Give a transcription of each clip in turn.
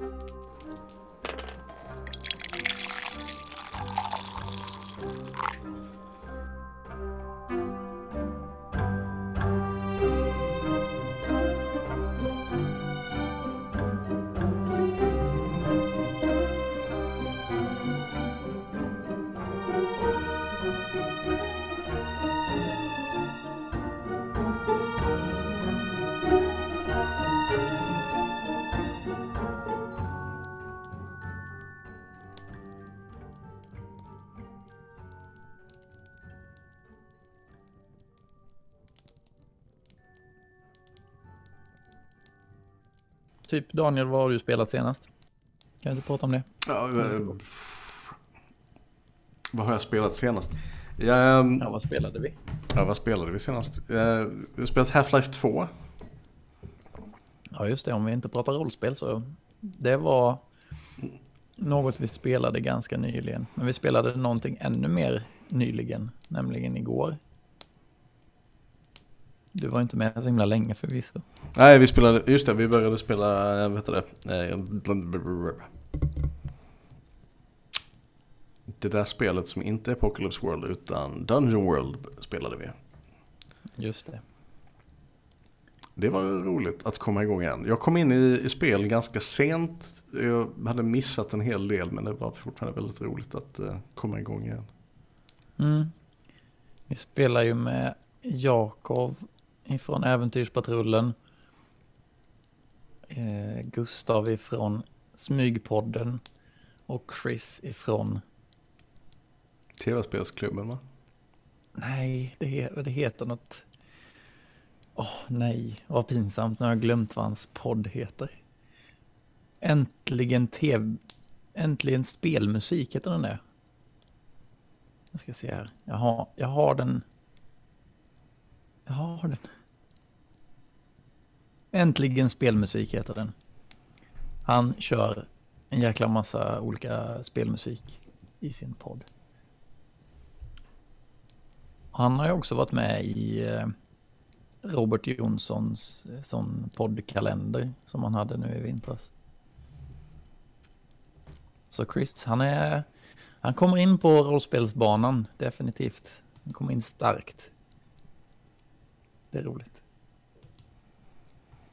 you Typ Daniel, vad har du spelat senast? Kan du inte prata om det? Ja, eh, vad har jag spelat senast? Ja, ehm, Ja, vad spelade vi? ja, vad spelade vi senast? Eh, Vi har spelat Half-Life 2. Ja, just det. Om vi inte pratar rollspel så det var något vi spelade ganska nyligen. Men vi spelade någonting ännu mer nyligen, nämligen igår. Du var inte med så himla länge förvisso. Nej, vi spelade, just det, vi började spela, eh, vad heter det? Eh, Det där spelet som inte är Apocalypse World utan Dungeon World spelade vi. Just det. Det var roligt att komma igång igen. Jag kom in i, i spel ganska sent. Jag hade missat en hel del men det var fortfarande väldigt roligt att eh, komma igång igen. Mm. Vi spelar ju med Jakob ifrån Äventyrspatrullen. Eh, Gustav ifrån Smygpodden. Och Chris ifrån... TV-spelsklubben va? Nej, det, det heter något... Åh, nej. Vad pinsamt. Nu har jag glömt vad hans podd heter. Äntligen TV... Äntligen spelmusik heter den det. Jag ska se här. Jag har, jag har den. Jag har den. Äntligen spelmusik heter den. Han kör en jäkla massa olika spelmusik i sin podd. Han har ju också varit med i eh, Robert Jonssons eh, sån poddkalender som han hade nu i vintras. Så Chris, han är han kommer in på rollspelsbanan, definitivt. Han kommer in starkt. Det är roligt.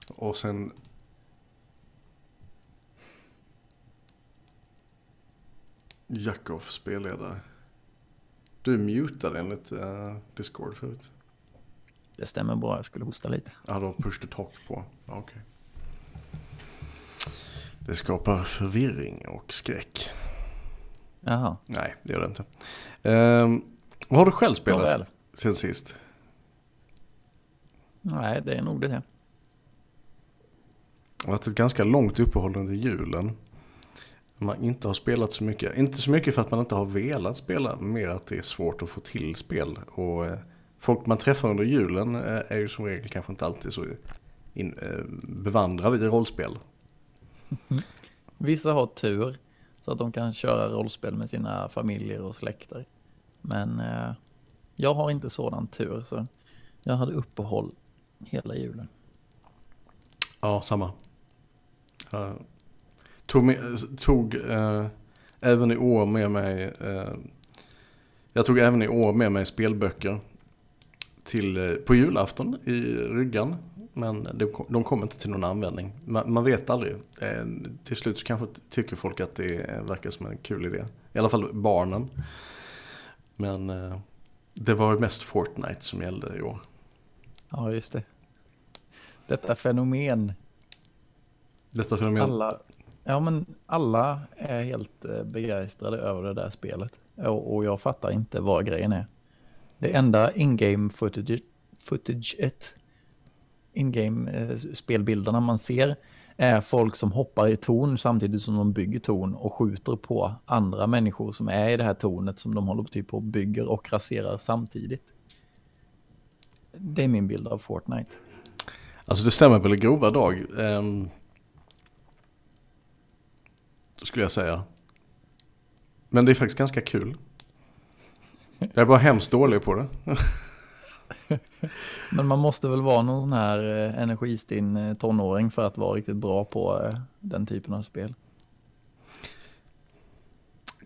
Och sen... Jakov spelledare. Du är mutad enligt uh, Discord förut. Det stämmer bra, jag skulle hosta lite. Ja, då push to talk på. Ja, Okej. Det skapar förvirring och skräck. Jaha, Nej, det gör det inte. Ehm, vad har du själv spelat nåväl. sen sist? Nej, det är nog det. Det har varit ett ganska långt uppehåll under julen. Man inte har spelat så mycket. Inte så mycket för att man inte har velat spela, mer att det är svårt att få till spel. Och eh, folk man träffar under julen eh, är ju som regel kanske inte alltid så in, eh, bevandrade i rollspel. Vissa har tur så att de kan köra rollspel med sina familjer och släkter. Men eh, jag har inte sådan tur så jag hade uppehåll hela julen. Ja, samma. Jag tog, med, tog eh, även i år med mig eh, Jag tog även i år med mig spelböcker till, eh, på julafton i ryggan. Men de, de kom inte till någon användning. Man, man vet aldrig. Till slut så kanske tycker folk att det verkar som en kul idé. I alla fall barnen. Men det var mest Fortnite som gällde i år. Ja, just det. Detta fenomen. Detta fenomen. Alla, ja, men alla är helt eh, begeistrade över det där spelet. Och, och jag fattar inte vad grejen är. Det enda in-game footage, footaget, in-game eh, spelbilderna man ser är folk som hoppar i torn samtidigt som de bygger torn och skjuter på andra människor som är i det här tornet som de håller typ på och bygger och raserar samtidigt. Det är min bild av Fortnite. Alltså det stämmer väl i grova drag. ehm, skulle jag säga. Men det är faktiskt ganska kul. Jag är bara hemskt dålig på det. Men man måste väl vara någon sån här eh, energistinn eh, tonåring för att vara riktigt bra på eh, den typen av spel.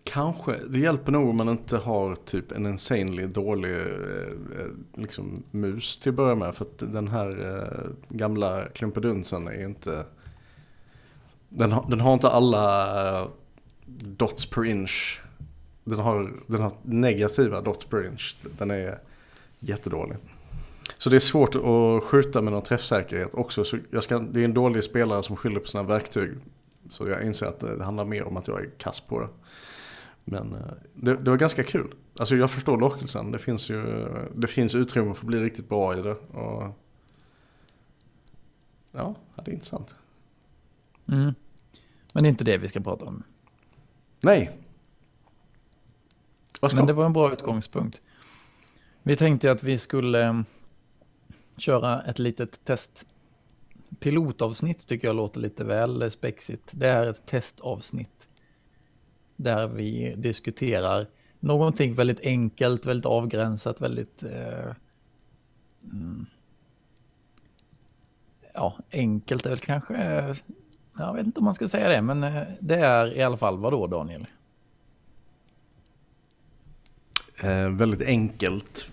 Kanske, det hjälper nog om man inte har typ en insanely dålig eh, eh, liksom, mus till att börja med. För att den här eh, gamla klumpedunsen är inte... Den har, den har inte alla dots per inch. Den har, den har negativa dots per inch. Den är jättedålig. Så det är svårt att skjuta med någon träffsäkerhet också. Så jag ska, det är en dålig spelare som skyller på sina verktyg. Så jag inser att det handlar mer om att jag är kass på det. Men eh, det, det, var ganska kul. Alltså jag förstår lockelsen. Det finns ju det finns utrymme för att bli riktigt bra i det. Och ja, det är intressant. Mm. Men det är inte det vi ska prata om. Nej. Men det var en bra utgångspunkt. Vi tänkte att vi skulle mm, köra ett litet test. Pilotavsnitt tycker jag låter lite väl spexigt. Det är ett testavsnitt. Där vi diskuterar någonting väldigt enkelt, väldigt avgränsat, väldigt... Eh, mm, ja, enkelt är väl kanske... Eh, jag vet inte om man ska säga det, men eh, det är i alla fall vad då Daniel? Eh, väldigt enkelt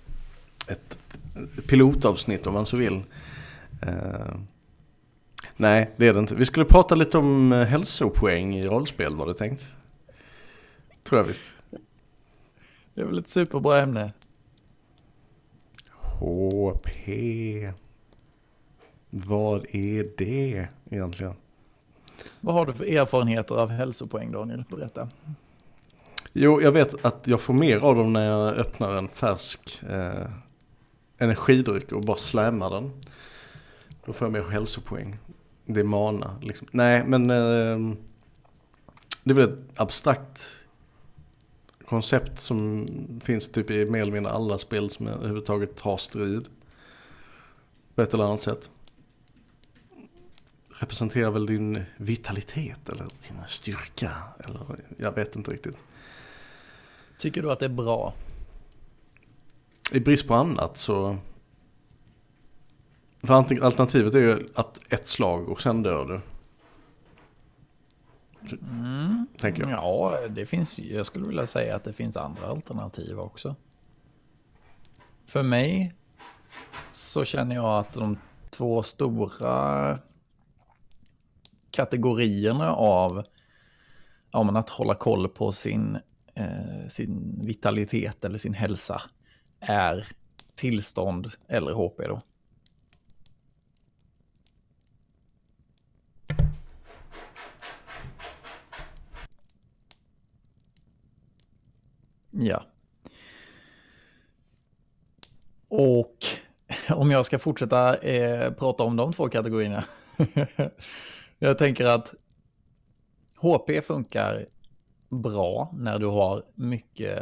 ett pilotavsnitt om man så vill. Eh, nej, det är det inte. Vi skulle prata lite om eh, hälsopoäng i rollspel var det tänkt. Tror jag visst. Det är väl ett superbra ämne. HP. Vad är det egentligen? Vad har du för erfarenheter av hälsopoäng Daniel? Berätta. Jo, jag vet att jag får mer av dem när jag öppnar en färsk eh, energidryck och bara slämmar den. Då får jag mer hälsopoäng. Det är mana liksom. Nej men eh, det är väl ett abstrakt koncept som finns typ i mer eller mindre alla spel som överhuvudtaget har strid. På ett eller annat sätt. Representerar väl din vitalitet eller din styrka. Eller jag vet inte riktigt. Tycker du att det är bra? i brist på annat så... För alternativet är ju att ett slag och sen dör du. Mm. Tänker jag. Ja, det finns, jag skulle vilja säga att det finns andra alternativ också. För mig så känner jag att de två stora kategorierna av ja, men att hålla koll på sin, eh, sin vitalitet eller sin hälsa är tillstånd eller HP då. Ja. Och om jag ska fortsätta eh, prata om de två kategorierna. jag tänker att HP funkar bra när du har mycket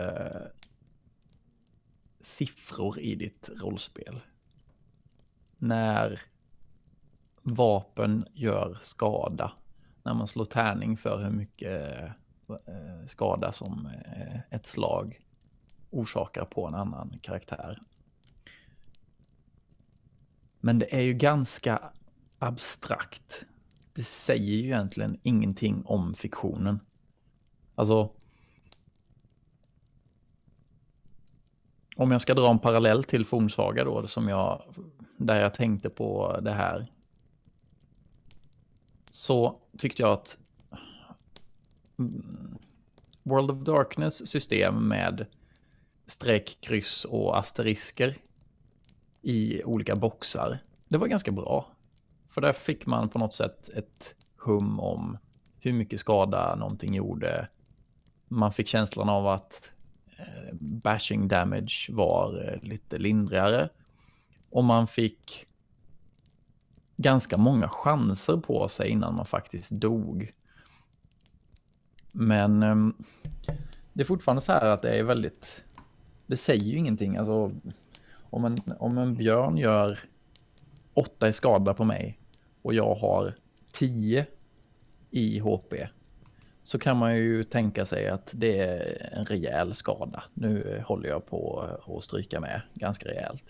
siffror i ditt rollspel. När vapen gör skada. När man slår tärning för hur mycket eh, Eh, skada som eh, ett slag orsakar på en annan karaktär. Men det är ju ganska abstrakt. Det säger ju egentligen ingenting om fiktionen. Alltså, Om jag ska dra en parallell till Fornsaga då, som jag, där jag tänkte på det här. Så tyckte jag att World of Darkness system med streck, kryss och asterisker i olika boxar. Det var ganska bra. För där fick man på något sätt ett hum om hur mycket skada någonting gjorde. Man fick känslan av att eh, bashing damage var eh, lite lindrigare. Och man fick ganska många chanser på sig innan man faktiskt dog. Men ehm, det är fortfarande så här att det är väldigt, det säger ju ingenting. Alltså, om en, om en björn gör åtta i skada på mig och jag har tio i HP så kan man ju tänka sig att det är en rejäl skada. Nu håller jag på att stryka med ganska rejält.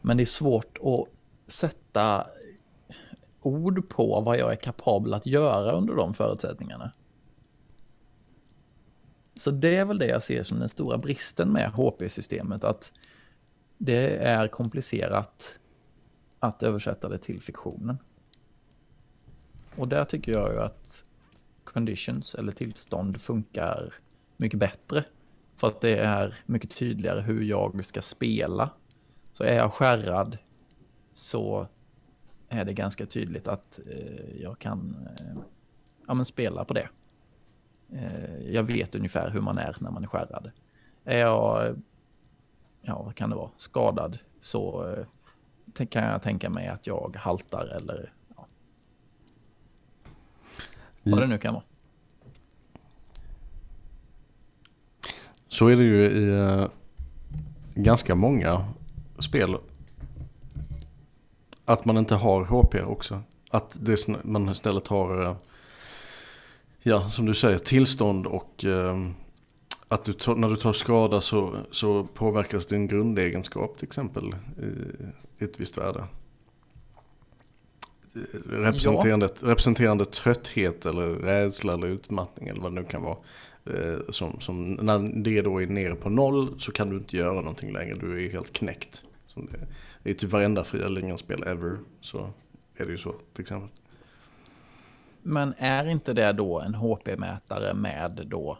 Men det är svårt att sätta ord på vad jag är kapabel att göra under de förutsättningarna. Så det är väl det jag ser som den stora bristen med HP-systemet, att det är komplicerat att översätta det till fiktionen. Och där tycker jag ju att conditions eller tillstånd funkar mycket bättre. För att det är mycket tydligare hur jag ska spela. Så är jag skärrad så är det ganska tydligt att eh, jag kan eh, ja, men spela på det. Eh, jag vet ungefär hur man är när man är skärrad. Är jag, ja vad kan det vara, skadad så eh, kan jag tänka mig att jag haltar eller ja, vad det nu kan vara. Så är det ju i eh, ganska många spel. Att man inte har HP också. Att det, man istället har, ja som du säger, tillstånd och uh, att du tar, när du tar skada så, så påverkas din grundegenskap till exempel i, i ett visst värde. Representerande, ja. representerande trötthet eller rädsla eller utmattning eller vad det nu kan vara. Eh, som, som, när det då är nere på noll så kan du inte göra någonting längre. Du är helt knäckt. Som det, är typ varenda fria spel ever. Så är det ju så till exempel. Men är inte det då en HP-mätare med då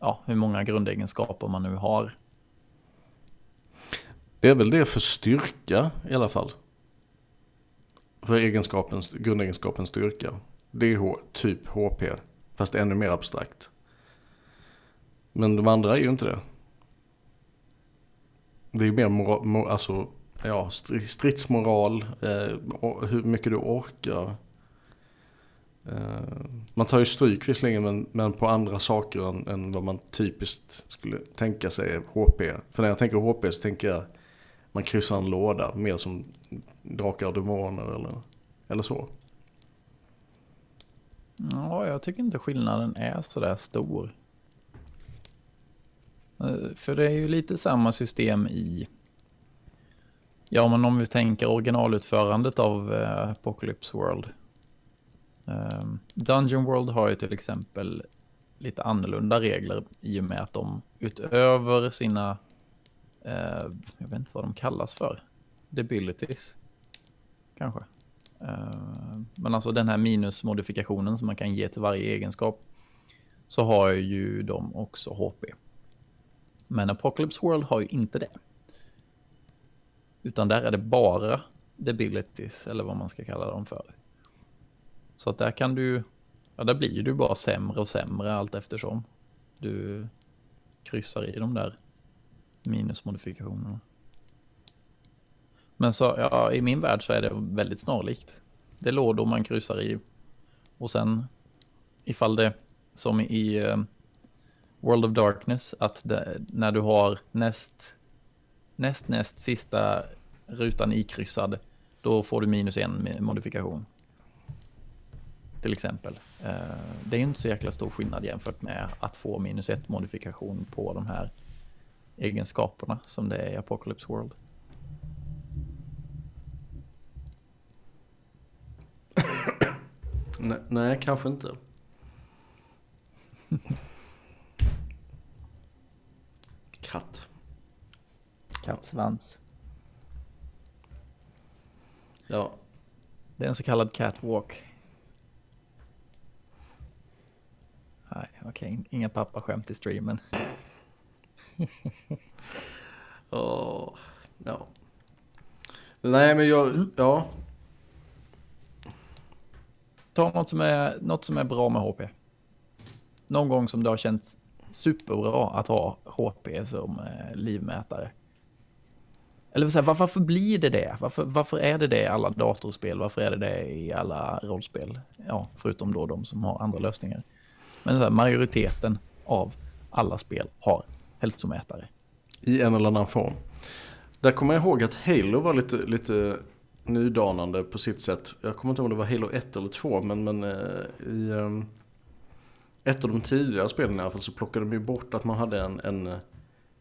ja, hur många grundegenskaper man nu har? Det är väl det för styrka i alla fall. För egenskapens, grundegenskapen styrka. Det är typ HP, fast ännu mer abstrakt. Men de andra är ju inte det. Det är ju mer moral, mor, alltså, ja, stridsmoral, eh, hur mycket du orkar. Eh, man tar ju stryk visserligen men, men på andra saker än, än, vad man typiskt skulle tänka sig HP. För när jag tänker HP så tänker jag man kryssar en låda mer som drakar och demoner eller, eller så. Ja, jag tycker inte skillnaden är sådär stor. Eh, för det är ju lite samma system i... Ja, men om vi tänker originalutförandet av eh, Apocalypse World. Ehm, Dungeon World har ju till exempel lite annorlunda regler i och med att de utöver sina... eh, jag vet inte vad de kallas för. Debilities. Kanske. Eh, men alltså den här minusmodifikationen som man kan ge till varje egenskap. Så har ju de också HP. Men Apocalypse World har ju inte det. Utan där är det bara debilities eller vad man ska kalla dem för. Så att där kan du, ja där blir du bara sämre och sämre allt eftersom du kryssar i de där minusmodifikationerna. Men så, ja, i min värld så är det väldigt snarlikt. Det är lådor man kryssar i och sen ifall det som i uh, World of Darkness att det, när du har näst, näst näst sista rutan ikryssad då får du minus en modifikation. Till exempel. Eh, det är inte så jäkla stor skillnad jämfört med att få minus ett modifikation på de här egenskaperna som det är i Apocalypse World. nej, nej, kanske inte. Katt. Kattsvans. Ja. Det är en så kallad catwalk. Nej, okej. Okay. Inga pappaskämt i streamen. oh, ja. Nej, men jag, mm. ja. Ta något som, är, något som är bra med HP. Någon gång som det har känts superbra att ha HP som eh, livmätare. Eller så här, varför, varför blir det det? Varför, varför är det det i alla datorspel? Varför är det det i alla rollspel? Ja, förutom då de som har andra lösningar. Men så här, majoriteten av alla spel har hälsomätare. I en eller annan form. Där kommer jag ihåg att Halo var lite, lite nydanande på sitt sätt. Jag kommer inte ihåg om det var Halo 1 eller 2 men, men eh, i... Um ett av de tidigare spelen i alla fall så plockade de ju bort att man hade en, en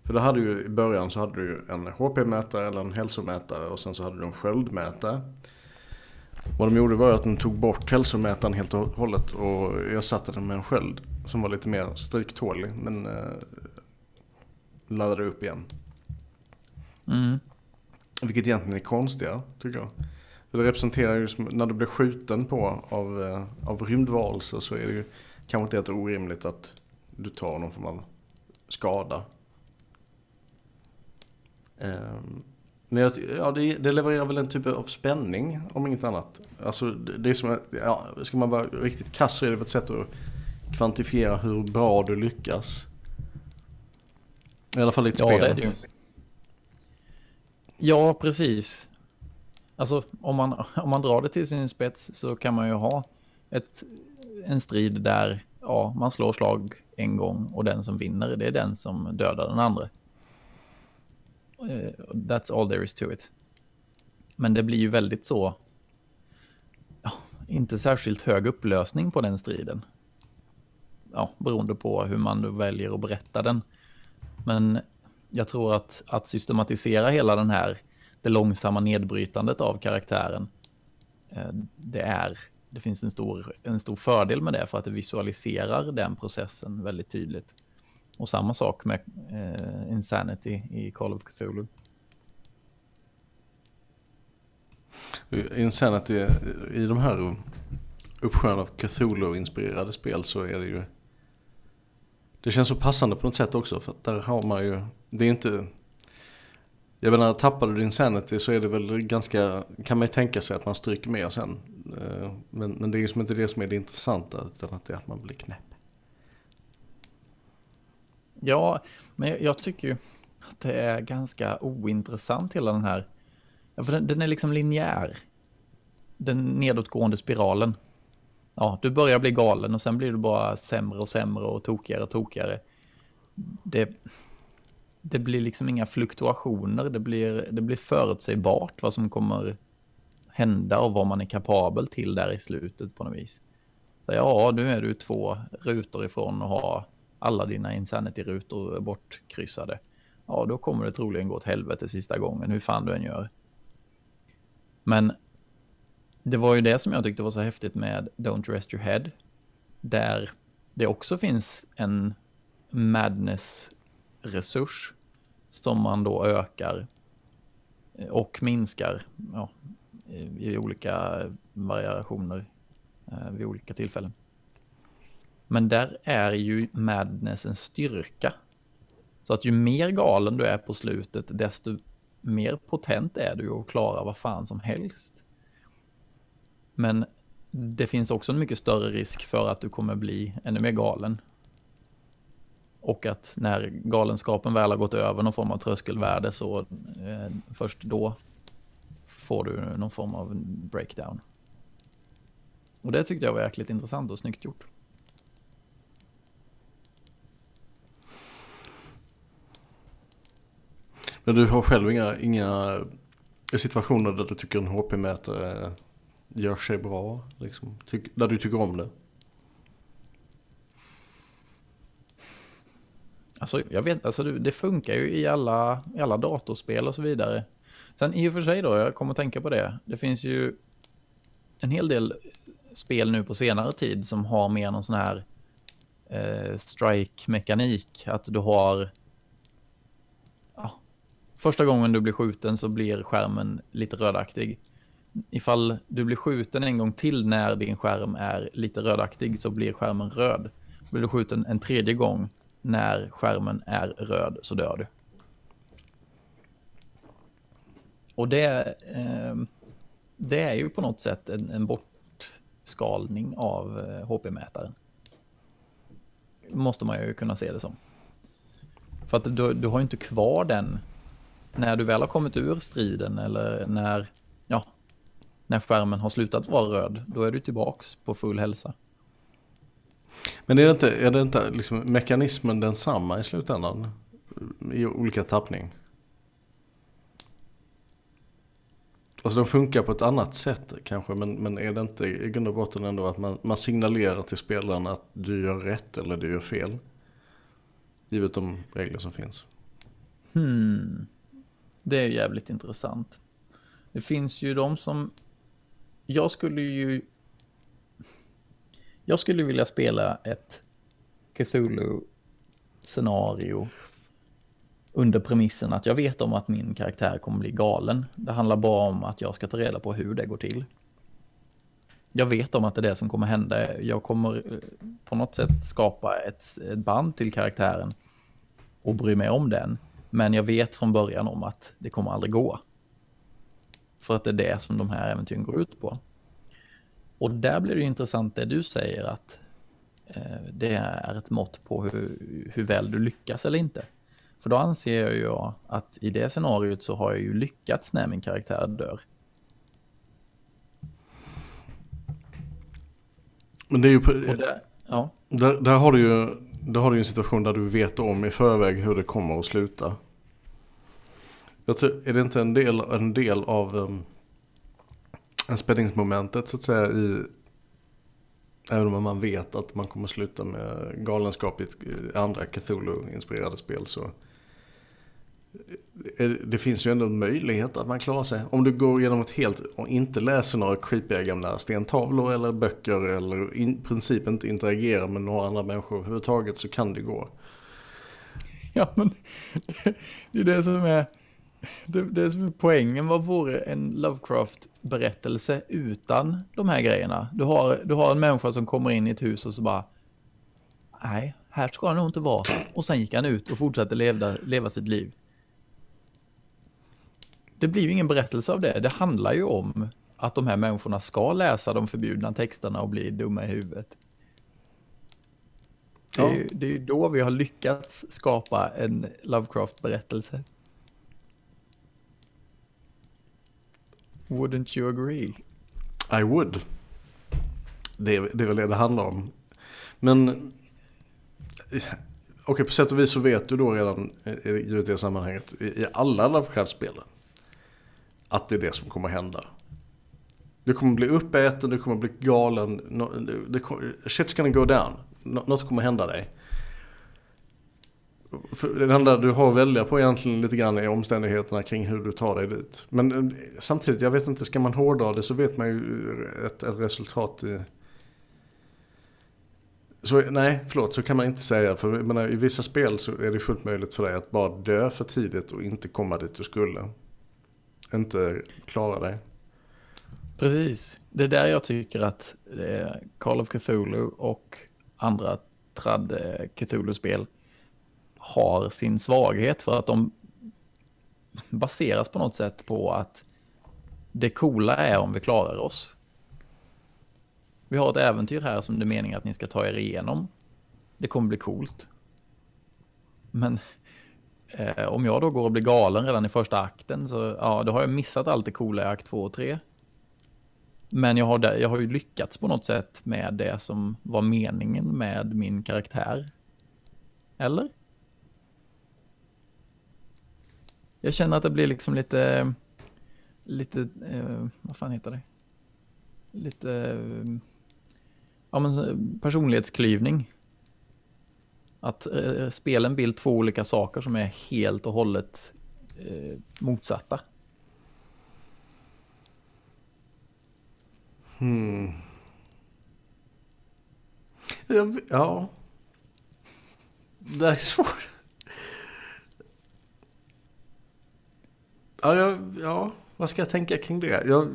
För det hade ju i början så hade du en HP-mätare eller en hälsomätare och sen så hade du en sköldmätare. Vad de gjorde var att de tog bort hälsomätaren helt och hållet och ersatte den med en sköld som var lite mer stryktålig men eh, laddade upp igen. Mm. Vilket egentligen är konstigare tycker jag. För det representerar ju, som- när du blir skjuten på av, eh, av rymdvarelser så är det ju kanske inte helt orimligt att du tar någon form av skada. Ehm, Men jag, ja, det, det levererar väl en typ av spänning om inget annat. Alltså det, det är som, ja, ska man vara riktigt kass så är det ett sätt att kvantifiera hur bra du lyckas. I alla fall i ett Ja, spel. det är det ju. Ja, precis. Alltså, om man, om man drar det till sin spets så kan man ju ha ett, en strid där ja, man slår slag en gång och den som vinner, det är den som dödar den andra. Eh, that's all there is to it. Men det blir ju väldigt så, ja, inte särskilt hög upplösning på den striden. Ja, beroende på hur man då väljer att berätta den. Men jag tror att, att systematisera hela den här, det långsamma nedbrytandet av karaktären, eh, det är, det finns en stor, en stor fördel med det för att det visualiserar den processen väldigt tydligt. Och samma sak med eh, Insanity i Call of Cthulhu. Insanity, i de här uppsjön av Cthulhu-inspirerade spel så är det ju Det känns så passande på något sätt också för att där har man ju Det är inte Jag menar tappar du din sanity så är det väl ganska Kan man ju tänka sig att man stryker med sen eh, Men, men det är ju som inte det som är det intressanta utan att det är att man blir knäpp Ja, men jag, jag tycker ju att det är ganska ointressant hela den här. För den, den är liksom linjär. Den nedåtgående spiralen. Ja, du börjar bli galen och sen blir du bara sämre och sämre och tokigare och tokigare. Det, det blir liksom inga fluktuationer. Det blir, det blir förutsägbart vad som kommer hända och vad man är kapabel till där i slutet på något vis. Så ja, nu är du två rutor ifrån att ha alla dina Insanity-rutor bortkryssade. Ja, då kommer det troligen gå åt helvete sista gången, hur fan du än gör. Men det var ju det som jag tyckte var så häftigt med Don't Rest Your Head. Där det också finns en madness-resurs som man då ökar eh, och minskar ja, i olika variationer eh, vid olika tillfällen. Men där är ju madness en styrka. Så att ju mer galen du är på slutet, desto mer potent är du att klara vad fan som helst. Men det finns också en mycket större risk för att du kommer bli ännu mer galen. Och att när galenskapen väl har gått över någon form av tröskelvärde så eh, först då får du någon form av breakdown. Och det tyckte jag var jäkligt intressant och snyggt gjort. Men du har själv inga, inga situationer där du tycker en HP-mätare gör sig bra? Liksom, Tyck, där du tycker om det? Alltså, jag vet, alltså det, det funkar ju i alla, i alla datorspel och så vidare. Sen i och för sig då, jag kommer att tänka på det. Det finns ju en hel del spel nu på senare tid som har mer någon sån här eh, strike-mekanik. Att du har... Första gången du blir skjuten så blir skärmen lite rödaktig. Ifall du blir skjuten en gång till när din skärm är lite rödaktig så blir skärmen röd. Blir du skjuten en tredje gång när skärmen är röd så dör du. Och det, eh, det är ju på något sätt en, en bortskalning av eh, HP-mätaren. Måste man ju kunna se det som. För att du, du har ju inte kvar den när du väl har kommit ur striden eller när, ja, när skärmen har slutat vara röd. Då är du tillbaks på full hälsa. Men är det inte, är det inte liksom mekanismen densamma i slutändan? I olika tappning? Alltså de funkar på ett annat sätt kanske men, men är det inte i grund och botten ändå att man, man signalerar till spelaren att du gör rätt eller du gör fel? Givet de regler som finns. Hmm. Det är jävligt intressant. Det finns ju de som... Jag skulle ju... Jag skulle vilja spela ett Cthulhu-scenario under premissen att jag vet om att min karaktär kommer bli galen. Det handlar bara om att jag ska ta reda på hur det går till. Jag vet om att det är det som kommer hända. Jag kommer eh, på något sätt skapa ett, ett band till karaktären och bry mig om den. Men jag vet från början om att det kommer aldrig gå. För att det är det som de här äventyren går ut på. Och där blir det intressant det du säger att eh, det är ett mått på hur, hur väl du lyckas eller inte. För då anser jag ju att i det scenariot så har jag ju lyckats när min karaktär dör. Men det är ju... På, där, ja. där, där, har du ju, då har du en situation där du vet om i förväg hur det kommer att sluta. Jag tror, är det inte en del, en del av um, spänningsmomentet så att säga i Även om man vet att man kommer sluta med galenskap i andra Cthulhu-inspirerade spel så Eh, det finns ju ändå en möjlighet att man klarar sig. Om du går igenom ett helt och inte läser några creepiga gamla stentavlor eller böcker eller i princip inte interagerar med några andra människor överhuvudtaget så kan det gå. Ja men det är det som är, det, det som är poängen. Vad vore en Lovecraft-berättelse utan de här grejerna? Du har, du har en människa som kommer in i ett hus och så bara Nej, här ska han nog inte vara. Och sen gick han ut och fortsatte leva, leva sitt liv det blir ju ingen berättelse av det. Det handlar ju om att de här människorna ska läsa de förbjudna texterna och bli dumma i huvudet. Det är, ju, det är ju då vi har lyckats skapa en Lovecraft-berättelse. Wouldn't you agree? I would. Det det är väl det det handlar om. Men okej, på sätt och vis så vet du då redan i det sammanhanget i alla Lovecraft-spelen att det är det som kommer hända. Du kommer bli uppäten, du kommer bli galen, shit's gonna go down. Något kommer hända dig. För det enda du har att välja på egentligen lite grann är omständigheterna kring hur du tar dig dit. Men eh, samtidigt, jag vet inte, ska man hårdra det så vet man ju ett, ett resultat i... Så nej, förlåt, så kan man inte säga. För menar, i vissa spel så är det fullt möjligt för dig att bara dö för tidigt och inte komma dit du skulle inte klarar dig. Precis. Det är där jag tycker att eh, Call of Cthulhu och andra trad eh, Cthulhu-spel har sin svaghet för att de baseras på något sätt på att det coola är om vi klarar oss. Vi har ett äventyr här som det är meningen att ni ska ta er igenom. Det kommer bli coolt. Men Eh, om jag då går och blir galen redan i första akten så ja, då har jag missat allt det coola i akt 2 och 3. Men jag har, jag har ju lyckats på något sätt med det som var meningen med min karaktär. Eller? Jag känner att det blir liksom lite, lite, eh, vad fan heter det? Lite, eh, ja men personlighetsklyvning. Att eh, spelen vill två olika saker som är helt och hållet eh, motsatta. Hmm. Ja. Det är svårt. Ja, ja, ja, vad ska jag tänka kring det? Jag...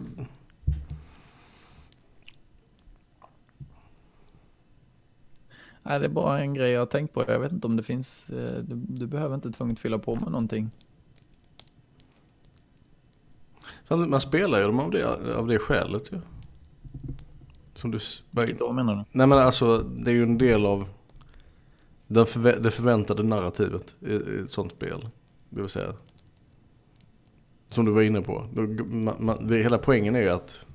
Nej, det är bara en grej jag har tänkt på. Jag vet inte om det finns, eh, du, du behöver inte tvunget fylla på med någonting. Man spelar ju dem av det, av det skälet ju. Som du... Vad menar du? Nej men alltså, det är ju en del av den förvä det förväntade narrativet i, i ett sånt spel. Det vill säga. Som du var inne på. Man, man, det, hela poängen är ju att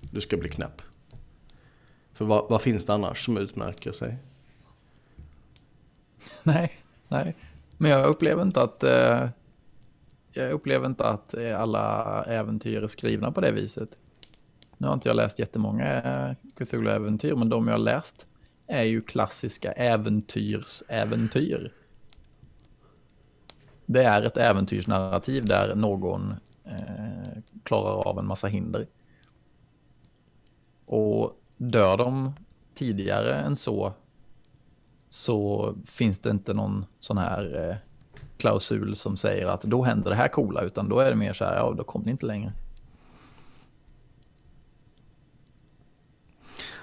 du ska bli knäpp. För vad, vad finns det annars som utmärker sig? nej, nej. Men jag upplever inte att eh, jag upplever inte att eh, alla äventyr är skrivna på det viset. Nu har inte jag läst jättemånga eh, Cthulhu-äventyr, men de jag har läst är ju klassiska äventyrsäventyr. Det är ett äventyrsnarrativ där någon eh, klarar av en massa hinder. Och dör de tidigare än så så finns det inte någon sån här eh, klausul som säger att då händer det här coola, utan då är det mer så här, ja, då kommer ni inte längre.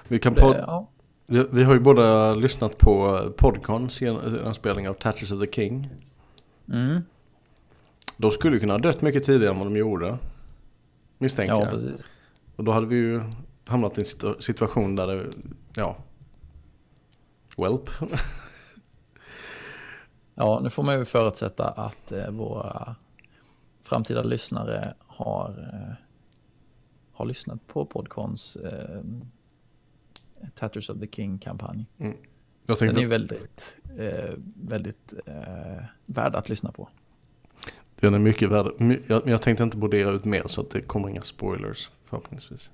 Vi, kan Det, ja. vi, vi har ju båda lyssnat på Podcons inspelning av Tatches of the King. Mm. De skulle ju kunna ha dött mycket tidigare än vad de gjorde. Misstänker ja, jag. precis. Och då hade vi ju hamnat i en situ- situation där det, ja. Welp. Ja, nu får man ju förutsätta att eh, våra framtida lyssnare har, eh, har lyssnat på Podcons eh, Tatters of the King-kampanj. Jag Den tänkte, är ju väldigt, eh, väldigt eh, värd att lyssna på. den är mycket värd. Jag, jag tänkte inte brodera ut mer så att det kommer inga spoilers förhoppningsvis.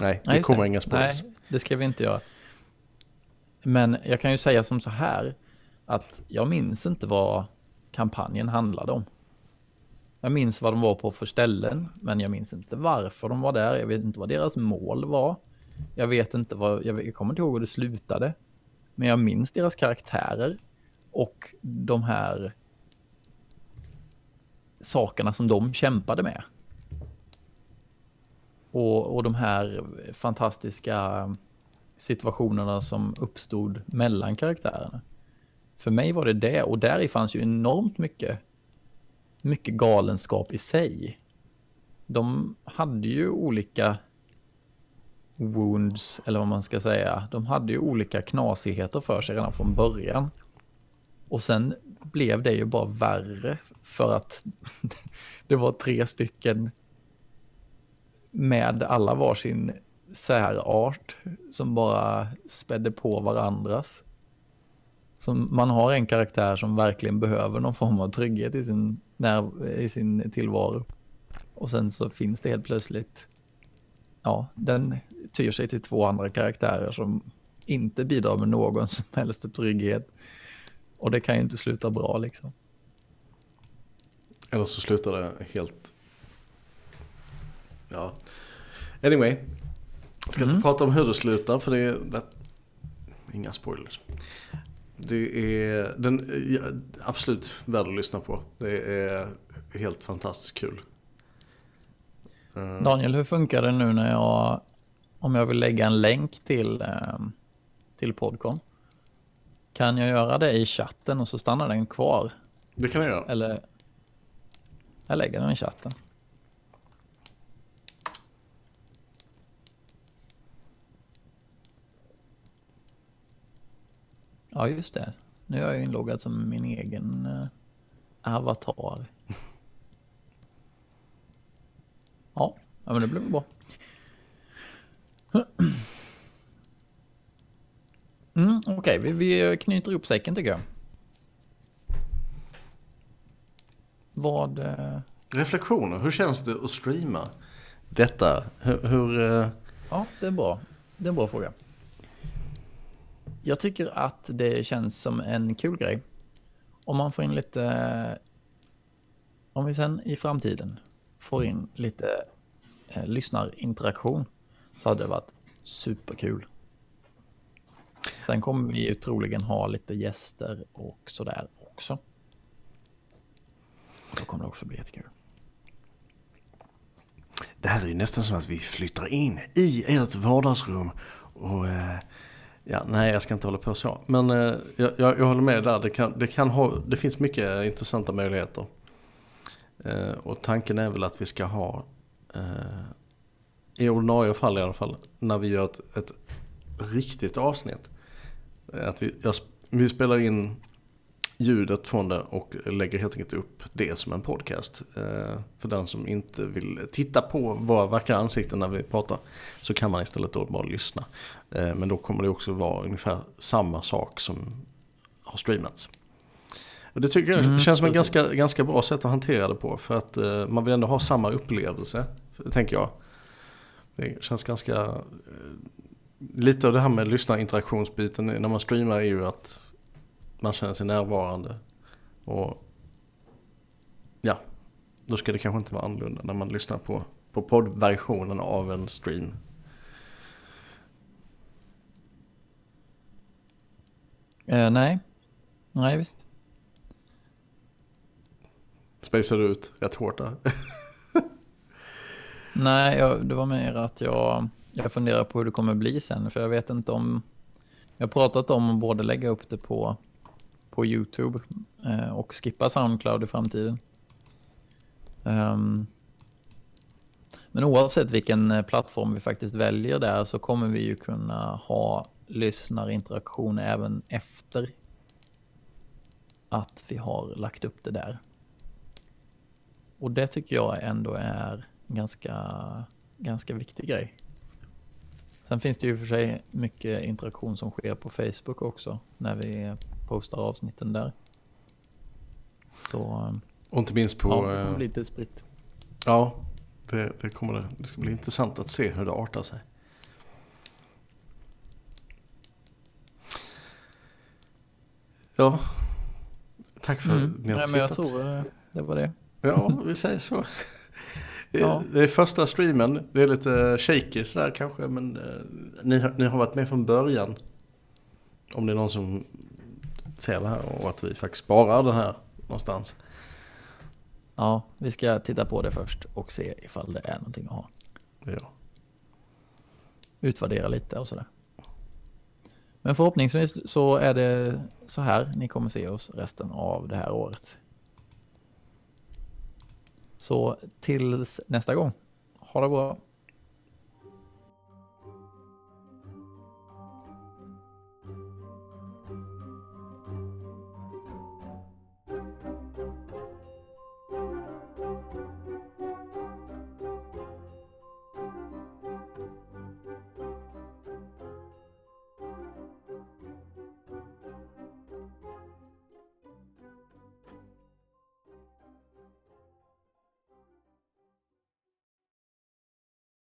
Nej, det Nej, just kommer det. inga spoilers. Nej, det ska vi inte göra. Men jag kan ju säga som så här att jag minns inte vad kampanjen handlade om. Jag minns vad de var på för ställen, men jag minns inte varför de var där. Jag vet inte vad deras mål var. Jag vet inte vad, jag, jag kommer inte ihåg hur det slutade. Men jag minns deras karaktärer och de här sakerna som de kämpade med. Och, och de här fantastiska situationerna som uppstod mellan karaktärerna. För mig var det det och där i fanns ju enormt mycket, mycket galenskap i sig. De hade ju olika wounds, eller vad man ska säga. De hade ju olika knasigheter för sig redan från början. Och sen blev det ju bara värre för att det var tre stycken med alla varsin särart som bara spädde på varandras. Som man har en karaktär som verkligen behöver någon form av trygghet i sin, när, i sin tillvaro. Och sen så finns det helt plötsligt, ja, den tyr sig till två andra karaktärer som inte bidrar med någon som helst trygghet. Och det kan ju inte sluta bra liksom. Eller så slutar det helt... Ja. Anyway. Jag ska inte Mm. prata om hur det slutar för det är... Det... Inga spoilers. Det är den ja, absolut värd att lyssna på. Det är helt fantastiskt kul. Eh, Daniel, hur funkar det nu när jag, om jag vill lägga en länk till, ehm, till Podcon? Kan jag göra det i chatten och så stannar den kvar? Det kan jag göra. Eller? Jag lägger den i chatten. Ja, just det. Nu är jag inloggad som min egen eh, avatar. Ja, ja men det väl bra. Mm, Okej, vi, vi knyter ihop säcken tycker jag. Vad... eh, Reflektioner, hur känns det att streama detta? Hur... hur eh, Ja, det är bra. Det är en bra fråga. Jag tycker att det känns som en kul grej. Om man får in lite... Om vi sen i framtiden får in lite eh, lyssnarinteraktion så hade det varit superkul. Sen kommer vi ju troligen ha lite gäster och sådär också. Då kommer det också bli jättekul. Det här är ju nästan som att vi flyttar in i ert vardagsrum och... Eh, ja, nej, jag ska inte hålla på så. Men eh, jag, jag, jag håller med där. Det, kan, det, kan ha, det finns mycket intressanta möjligheter. Eh, och tanken är väl att vi ska ha, eh, i ordinarie fall i alla fall, när vi gör ett, ett riktigt avsnitt. Att vi, jag, vi spelar in ljudet från det och lägger helt enkelt upp det som en podcast. Eh, för den som inte vill titta på våra vackra ansikten när vi pratar så kan man istället då bara lyssna. Eh, men då kommer det också vara ungefär samma sak som har streamats. Och det tycker jag Mm, känns som en precis. ganska, ganska bra sätt att hantera det på. För att eh, man vill ändå ha samma upplevelse, tänker jag. Det känns ganska... Lite av det här med lyssnarinteraktionsbiten när man streamar är ju att man känner sig närvarande. Och Ja, då ska det kanske inte vara annorlunda när man lyssnar på, på poddversionen av en stream. Eh, nej. Nej, visst. Spacear du ut rätt hårt där? Nej, jag, det var mer att jag, jag funderar på hur det kommer bli sen. För jag vet inte om... Jag har pratat om att både lägga upp det på, på YouTube eh, och skippa Soundcloud i framtiden. Um, men oavsett vilken eh, plattform vi faktiskt väljer där så kommer vi ju kunna ha lyssnarinteraktion även efter att vi har lagt upp det där. Och det tycker jag ändå är ganska, ganska viktig grej. Sen finns det ju för sig mycket interaktion som sker på Facebook också när vi postar avsnitten där. Så Och inte minst på... ja, det eh, kommer bli lite spritt. Ja, det, det kommer det. Det ska bli intressant att se hur det artar sig. Ja, tack för Mm. att ni har Nej, men jag tror eh, det var det. Ja, vi säger så. Det- Ja. Det är första streamen, det är lite shaky sådär kanske men eh, ni har varit med från början. Om det är någon som ser det här och att vi faktiskt sparar det här någonstans. Ja, vi ska titta på det först och se ifall det är någonting att ha. Ja. Utvärdera lite och sådär. Men förhoppningsvis så är det så här ni kommer se oss resten av det här året. Så tills nästa gång. Ha det bra.